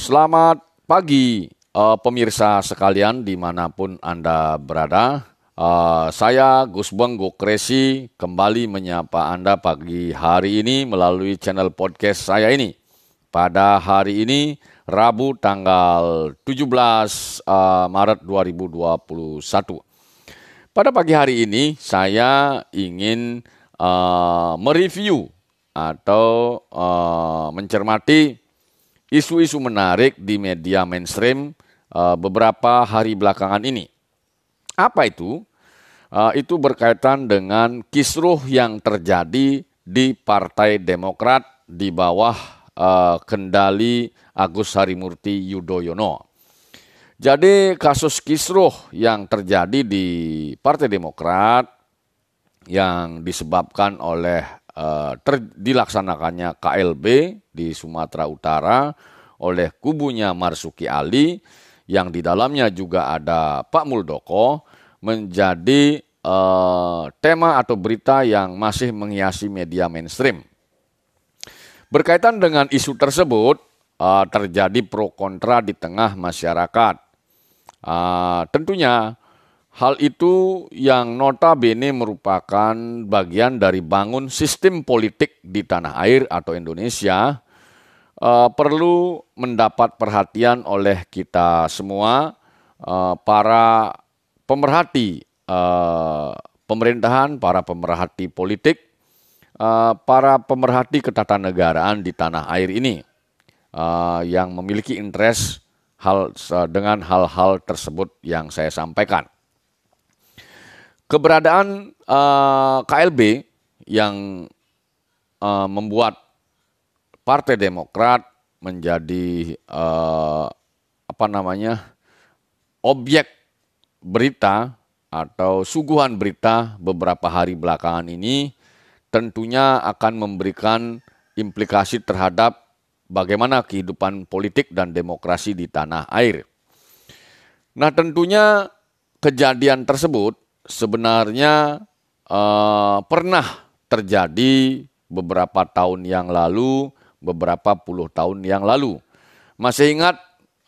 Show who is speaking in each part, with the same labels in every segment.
Speaker 1: Selamat pagi uh, pemirsa sekalian di mana pun Anda berada. Uh, saya Gus Benggo Kresi kembali menyapa Anda pagi hari ini melalui channel podcast saya ini. Pada hari ini Rabu tanggal 17 uh, Maret 2021. Pada pagi hari ini saya ingin uh, mereview atau uh, mencermati isu-isu menarik di media mainstream uh, beberapa hari belakangan ini. Apa itu? Uh, itu berkaitan dengan kisruh yang terjadi di Partai Demokrat di bawah uh, kendali Agus Harimurti Yudhoyono. Jadi kasus kisruh yang terjadi di Partai Demokrat yang disebabkan oleh uh, ter, dilaksanakannya KLB di Sumatera Utara oleh kubunya Marsuki Ali yang di dalamnya juga ada Pak Muldoko menjadi uh, tema atau berita yang masih menghiasi media mainstream. Berkaitan dengan isu tersebut, uh, terjadi pro kontra di tengah masyarakat. Uh, tentunya Hal itu yang notabene merupakan bagian dari bangun sistem politik di tanah air atau Indonesia uh, perlu mendapat perhatian oleh kita semua uh, para pemerhati uh, pemerintahan, para pemerhati politik, uh, para pemerhati ketatanegaraan di tanah air ini yang memiliki interest hal dengan hal-hal tersebut yang saya sampaikan keberadaan uh, KLB yang uh, membuat Partai Demokrat menjadi uh, apa namanya objek berita atau suguhan berita beberapa hari belakangan ini tentunya akan memberikan implikasi terhadap bagaimana kehidupan politik dan demokrasi di tanah air. Nah, tentunya kejadian tersebut sebenarnya uh, pernah terjadi beberapa tahun yang lalu, beberapa puluh tahun yang lalu. Masih ingat,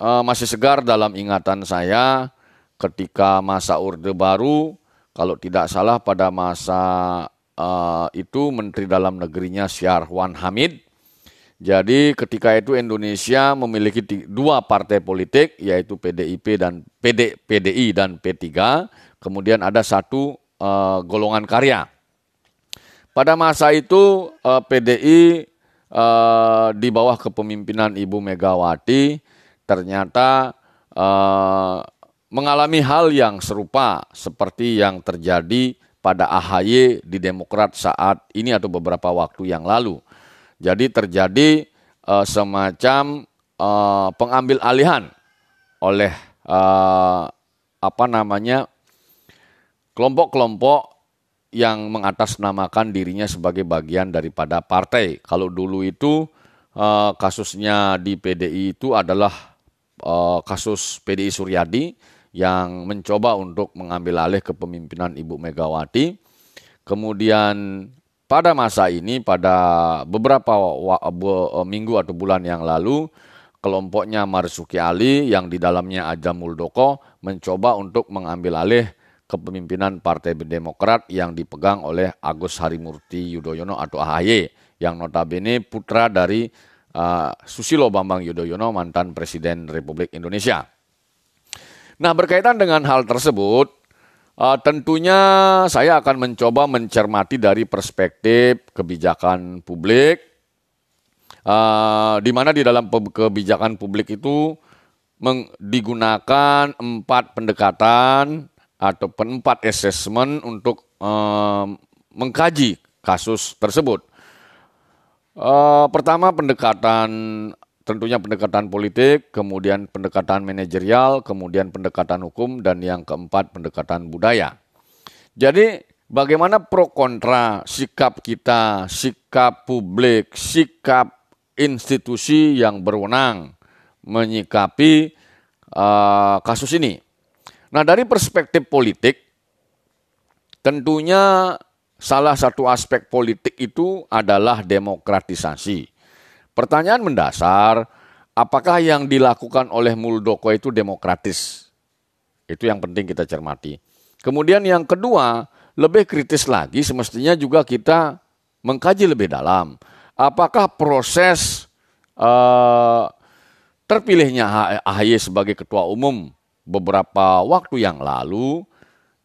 Speaker 1: uh, masih segar dalam ingatan saya ketika masa Orde Baru, kalau tidak salah pada masa uh, itu Menteri Dalam Negerinya Syarwan Hamid. Jadi ketika itu Indonesia memiliki dua partai politik yaitu PDIP dan PD, PDI dan P3 kemudian ada satu uh, golongan karya. Pada masa itu uh, eh, PDI uh, eh, di bawah kepemimpinan Ibu Megawati ternyata uh, mengalami hal yang serupa seperti yang terjadi pada AHY di Demokrat saat ini atau beberapa waktu yang lalu. Jadi terjadi uh, semacam uh, pengambil alihan oleh uh, apa namanya kelompok-kelompok yang mengatasnamakan dirinya sebagai bagian daripada partai. Kalau dulu itu uh, kasusnya di PDI itu adalah uh, kasus PDI Suryadi yang mencoba untuk mengambil alih kepemimpinan Ibu Megawati. Kemudian pada masa ini, pada beberapa eh, minggu atau bulan yang lalu, kelompoknya Marsuki Ali yang di dalamnya Aja Muldoko mencoba untuk mengambil alih kepemimpinan Partai Demokrat yang dipegang oleh Agus Harimurti Yudhoyono atau AHY yang notabene putra dari uh, Susilo Bambang Yudhoyono mantan Presiden Republik Indonesia. Nah berkaitan dengan hal tersebut, uh, tentunya saya akan mencoba mencermati dari perspektif kebijakan publik, uh, di mana di dalam kebijakan publik itu digunakan empat pendekatan atau empat assessment untuk um, mengkaji kasus tersebut. Uh, pertama pendekatan tentunya pendekatan politik, kemudian pendekatan manajerial, kemudian pendekatan hukum, dan yang keempat pendekatan budaya. Jadi bagaimana pro kontra sikap kita, sikap publik, sikap institusi yang berwenang menyikapi uh, kasus ini. Nah, dari perspektif politik, tentunya salah satu aspek politik itu adalah demokratisasi. Pertanyaan mendasar, apakah yang dilakukan oleh Muldoko itu demokratis? Itu yang penting kita cermati. Kemudian yang kedua, lebih kritis lagi semestinya juga kita mengkaji lebih dalam. Apakah proses uh, terpilihnya AHY sebagai ketua umum beberapa waktu yang lalu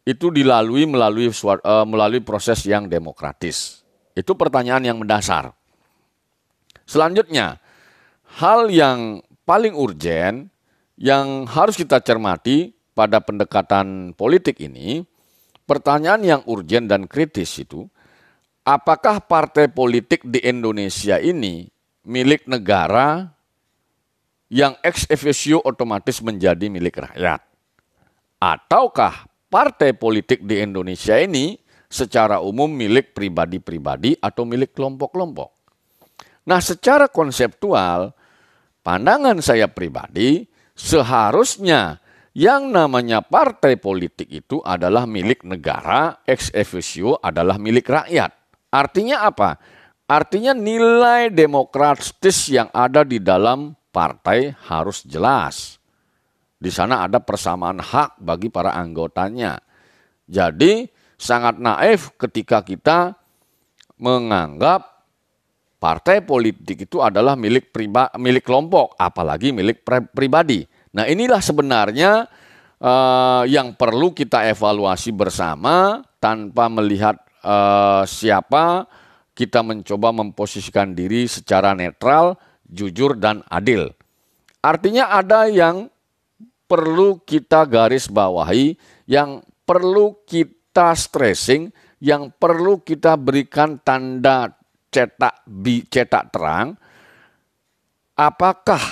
Speaker 1: itu dilalui melalui uh, melalui proses yang demokratis. Itu pertanyaan yang mendasar. Selanjutnya, hal yang paling urgen yang harus kita cermati pada pendekatan politik ini, pertanyaan yang urgen dan kritis itu, apakah partai politik di Indonesia ini milik negara yang ex officio otomatis menjadi milik rakyat? Ataukah partai politik di Indonesia ini secara umum milik pribadi-pribadi atau milik kelompok-kelompok? Nah, secara konseptual, pandangan saya pribadi seharusnya yang namanya partai politik itu adalah milik negara, ex officio adalah milik rakyat. Artinya apa? Artinya nilai demokratis yang ada di dalam partai harus jelas. Di sana ada persamaan hak bagi para anggotanya. Jadi sangat naif ketika kita menganggap partai politik itu adalah milik priba, milik kelompok, apalagi milik pribadi. Nah inilah sebenarnya uh, yang perlu kita evaluasi bersama tanpa melihat uh, siapa kita mencoba memposisikan diri secara netral, jujur dan adil. Artinya ada yang perlu kita garis bawahi, yang perlu kita stressing, yang perlu kita berikan tanda cetak bi cetak terang apakah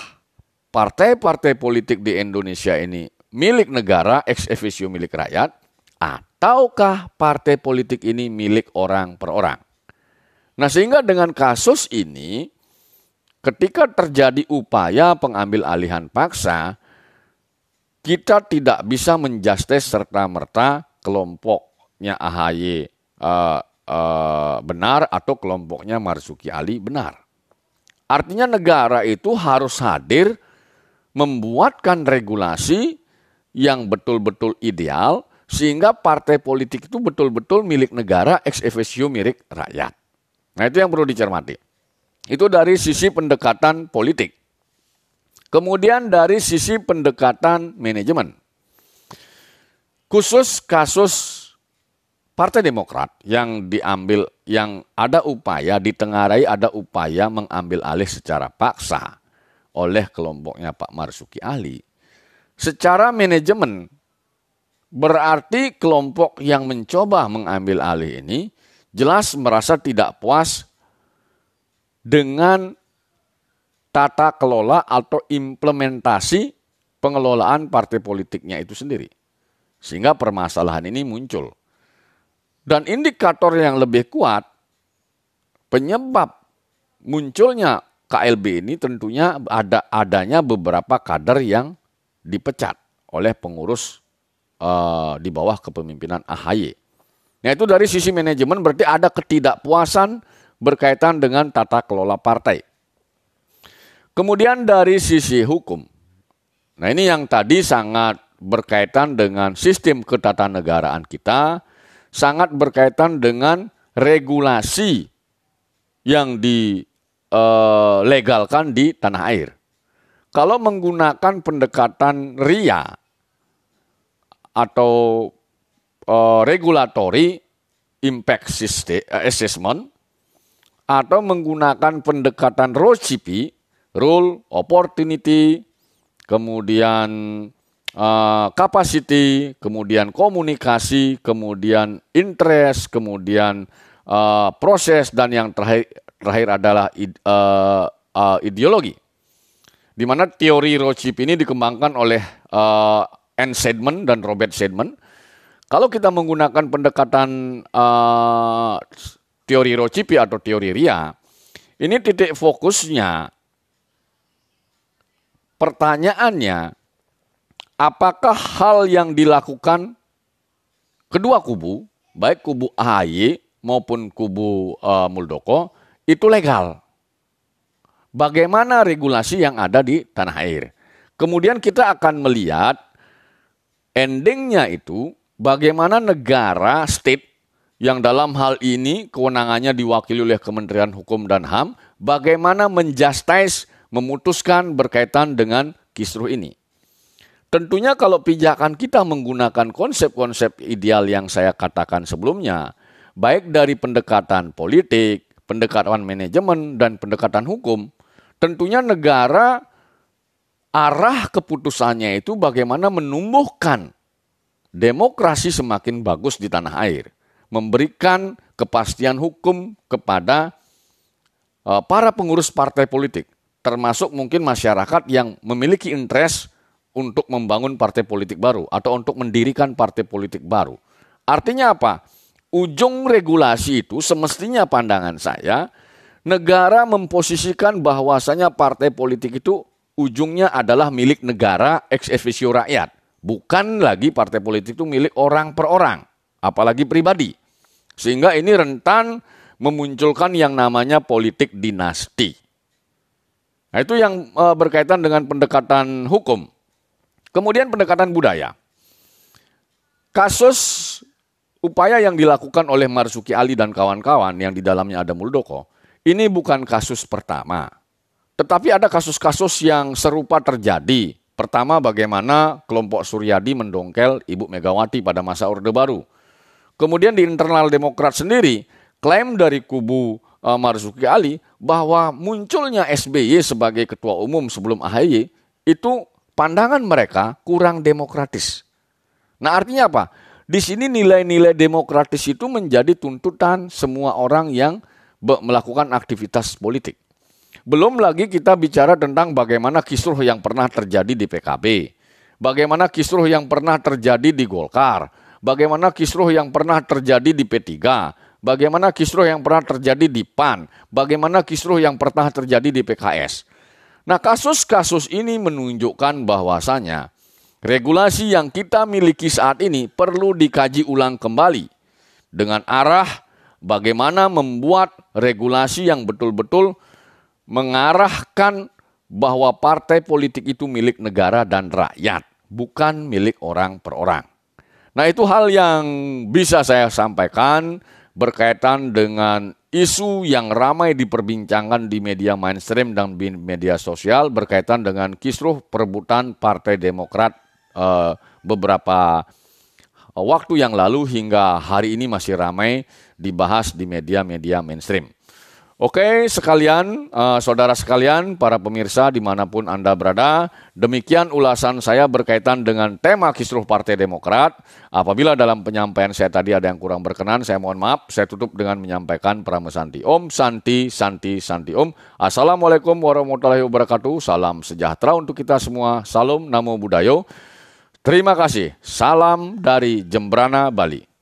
Speaker 1: partai-partai politik di Indonesia ini milik negara, ex officio milik rakyat, ataukah partai politik ini milik orang per orang. Nah sehingga dengan kasus ini, ketika terjadi upaya pengambil alihan paksa, kita tidak bisa menjustis serta-merta kelompoknya AHY uh, uh, benar atau kelompoknya Marzuki Ali benar. Artinya negara itu harus hadir membuatkan regulasi yang betul-betul ideal sehingga partai politik itu betul-betul milik negara ex officio milik rakyat. Nah itu yang perlu dicermati. Itu dari sisi pendekatan politik. Kemudian dari sisi pendekatan manajemen. Khusus kasus Partai Demokrat yang diambil yang ada upaya ditengarai ada upaya mengambil alih secara paksa oleh kelompoknya Pak Marsuki Ali. Secara manajemen, berarti kelompok yang mencoba mengambil alih ini jelas merasa tidak puas dengan tata kelola atau implementasi pengelolaan partai politiknya itu sendiri. Sehingga permasalahan ini muncul. Dan indikator yang lebih kuat, penyebab munculnya KLB ini tentunya ada adanya beberapa kader yang dipecat oleh pengurus uh, di bawah kepemimpinan AHY. Nah itu dari sisi manajemen berarti ada ketidakpuasan berkaitan dengan tata kelola partai. Kemudian dari sisi hukum. Nah ini yang tadi sangat berkaitan dengan sistem ketatanegaraan kita, sangat berkaitan dengan regulasi yang di uh, legalkan di tanah air. Kalau menggunakan pendekatan RIA atau uh, regulatory impact uh, assessment atau menggunakan pendekatan ROCP, rule, opportunity, kemudian uh, capacity, kemudian komunikasi, kemudian interest, kemudian uh, proses dan yang terakhir terakhir adalah uh, ideologi. Di mana teori Rothschild ini dikembangkan oleh uh, N. Sedman dan Robert Sedman. Kalau kita menggunakan pendekatan uh, teori Rothschild atau teori Ria, ini titik fokusnya pertanyaannya apakah hal yang dilakukan kedua kubu, baik kubu AHY maupun kubu uh, Muldoko, itu legal. bagaimana regulasi yang ada di tanah air. Kemudian kita akan melihat endingnya itu bagaimana negara state yang dalam hal ini kewenangannya diwakili oleh Kementerian Hukum dan HAM, bagaimana menjustice, memutuskan berkaitan dengan kisruh ini. Tentunya kalau pijakan kita menggunakan konsep-konsep ideal yang saya katakan sebelumnya, baik dari pendekatan politik, pendekatan manajemen, dan pendekatan hukum, tentunya negara arah keputusannya itu bagaimana menumbuhkan demokrasi semakin bagus di tanah air memberikan kepastian hukum kepada uh, para pengurus partai politik, termasuk mungkin masyarakat yang memiliki interest untuk membangun partai politik baru atau untuk mendirikan partai politik baru. Artinya apa? Ujung regulasi itu semestinya pandangan saya negara memposisikan bahwasanya partai politik itu ujungnya adalah milik negara ex officio rakyat, bukan lagi partai politik itu milik orang per orang apalagi pribadi. Sehingga ini rentan memunculkan yang namanya politik dinasti. Nah, itu yang e, berkaitan dengan pendekatan hukum. Kemudian pendekatan budaya. Kasus upaya yang dilakukan oleh Marsuki Ali dan kawan-kawan yang di dalamnya ada Muldoko, ini bukan kasus pertama. Tetapi ada kasus-kasus yang serupa terjadi. Pertama bagaimana kelompok Suryadi mendongkel Ibu Megawati pada masa Orde Baru. Kemudian di internal Demokrat sendiri, klaim dari kubu uh, Marzuki Ali bahwa munculnya SBY sebagai ketua umum sebelum AHY itu pandangan mereka kurang demokratis. Nah artinya apa? Di sini nilai-nilai demokratis itu menjadi tuntutan semua orang yang melakukan aktivitas politik. Belum lagi kita bicara tentang bagaimana kisruh yang pernah terjadi di PKB, bagaimana kisruh yang pernah terjadi di Golkar, bagaimana kisruh yang pernah terjadi di P3, bagaimana kisruh yang pernah terjadi di PAN, bagaimana kisruh yang pernah terjadi di PKS. Nah, kasus-kasus ini menunjukkan bahwasanya regulasi yang kita miliki saat ini perlu dikaji ulang kembali dengan arah bagaimana membuat regulasi yang betul-betul mengarahkan bahwa partai politik itu milik negara dan rakyat, bukan milik orang per orang. Nah itu hal yang bisa saya sampaikan berkaitan dengan isu yang ramai diperbincangkan di media mainstream dan di media sosial berkaitan dengan kisruh perebutan Partai Demokrat eh, beberapa waktu yang lalu hingga hari ini masih ramai dibahas di media-media mainstream. Oke, sekalian, uh, saudara sekalian, para pemirsa di mana pun Anda berada, demikian ulasan saya berkaitan dengan tema kisruh Partai Demokrat. Apabila dalam penyampaian saya tadi ada yang kurang berkenan, saya mohon maaf. Saya tutup dengan menyampaikan pramesanti. Om Santi, Santi, Santi Om. Assalamualaikum warahmatullahi wabarakatuh. Salam sejahtera untuk kita semua. Salam Namo Buddhayo. Terima kasih. Salam dari Jembrana, Bali.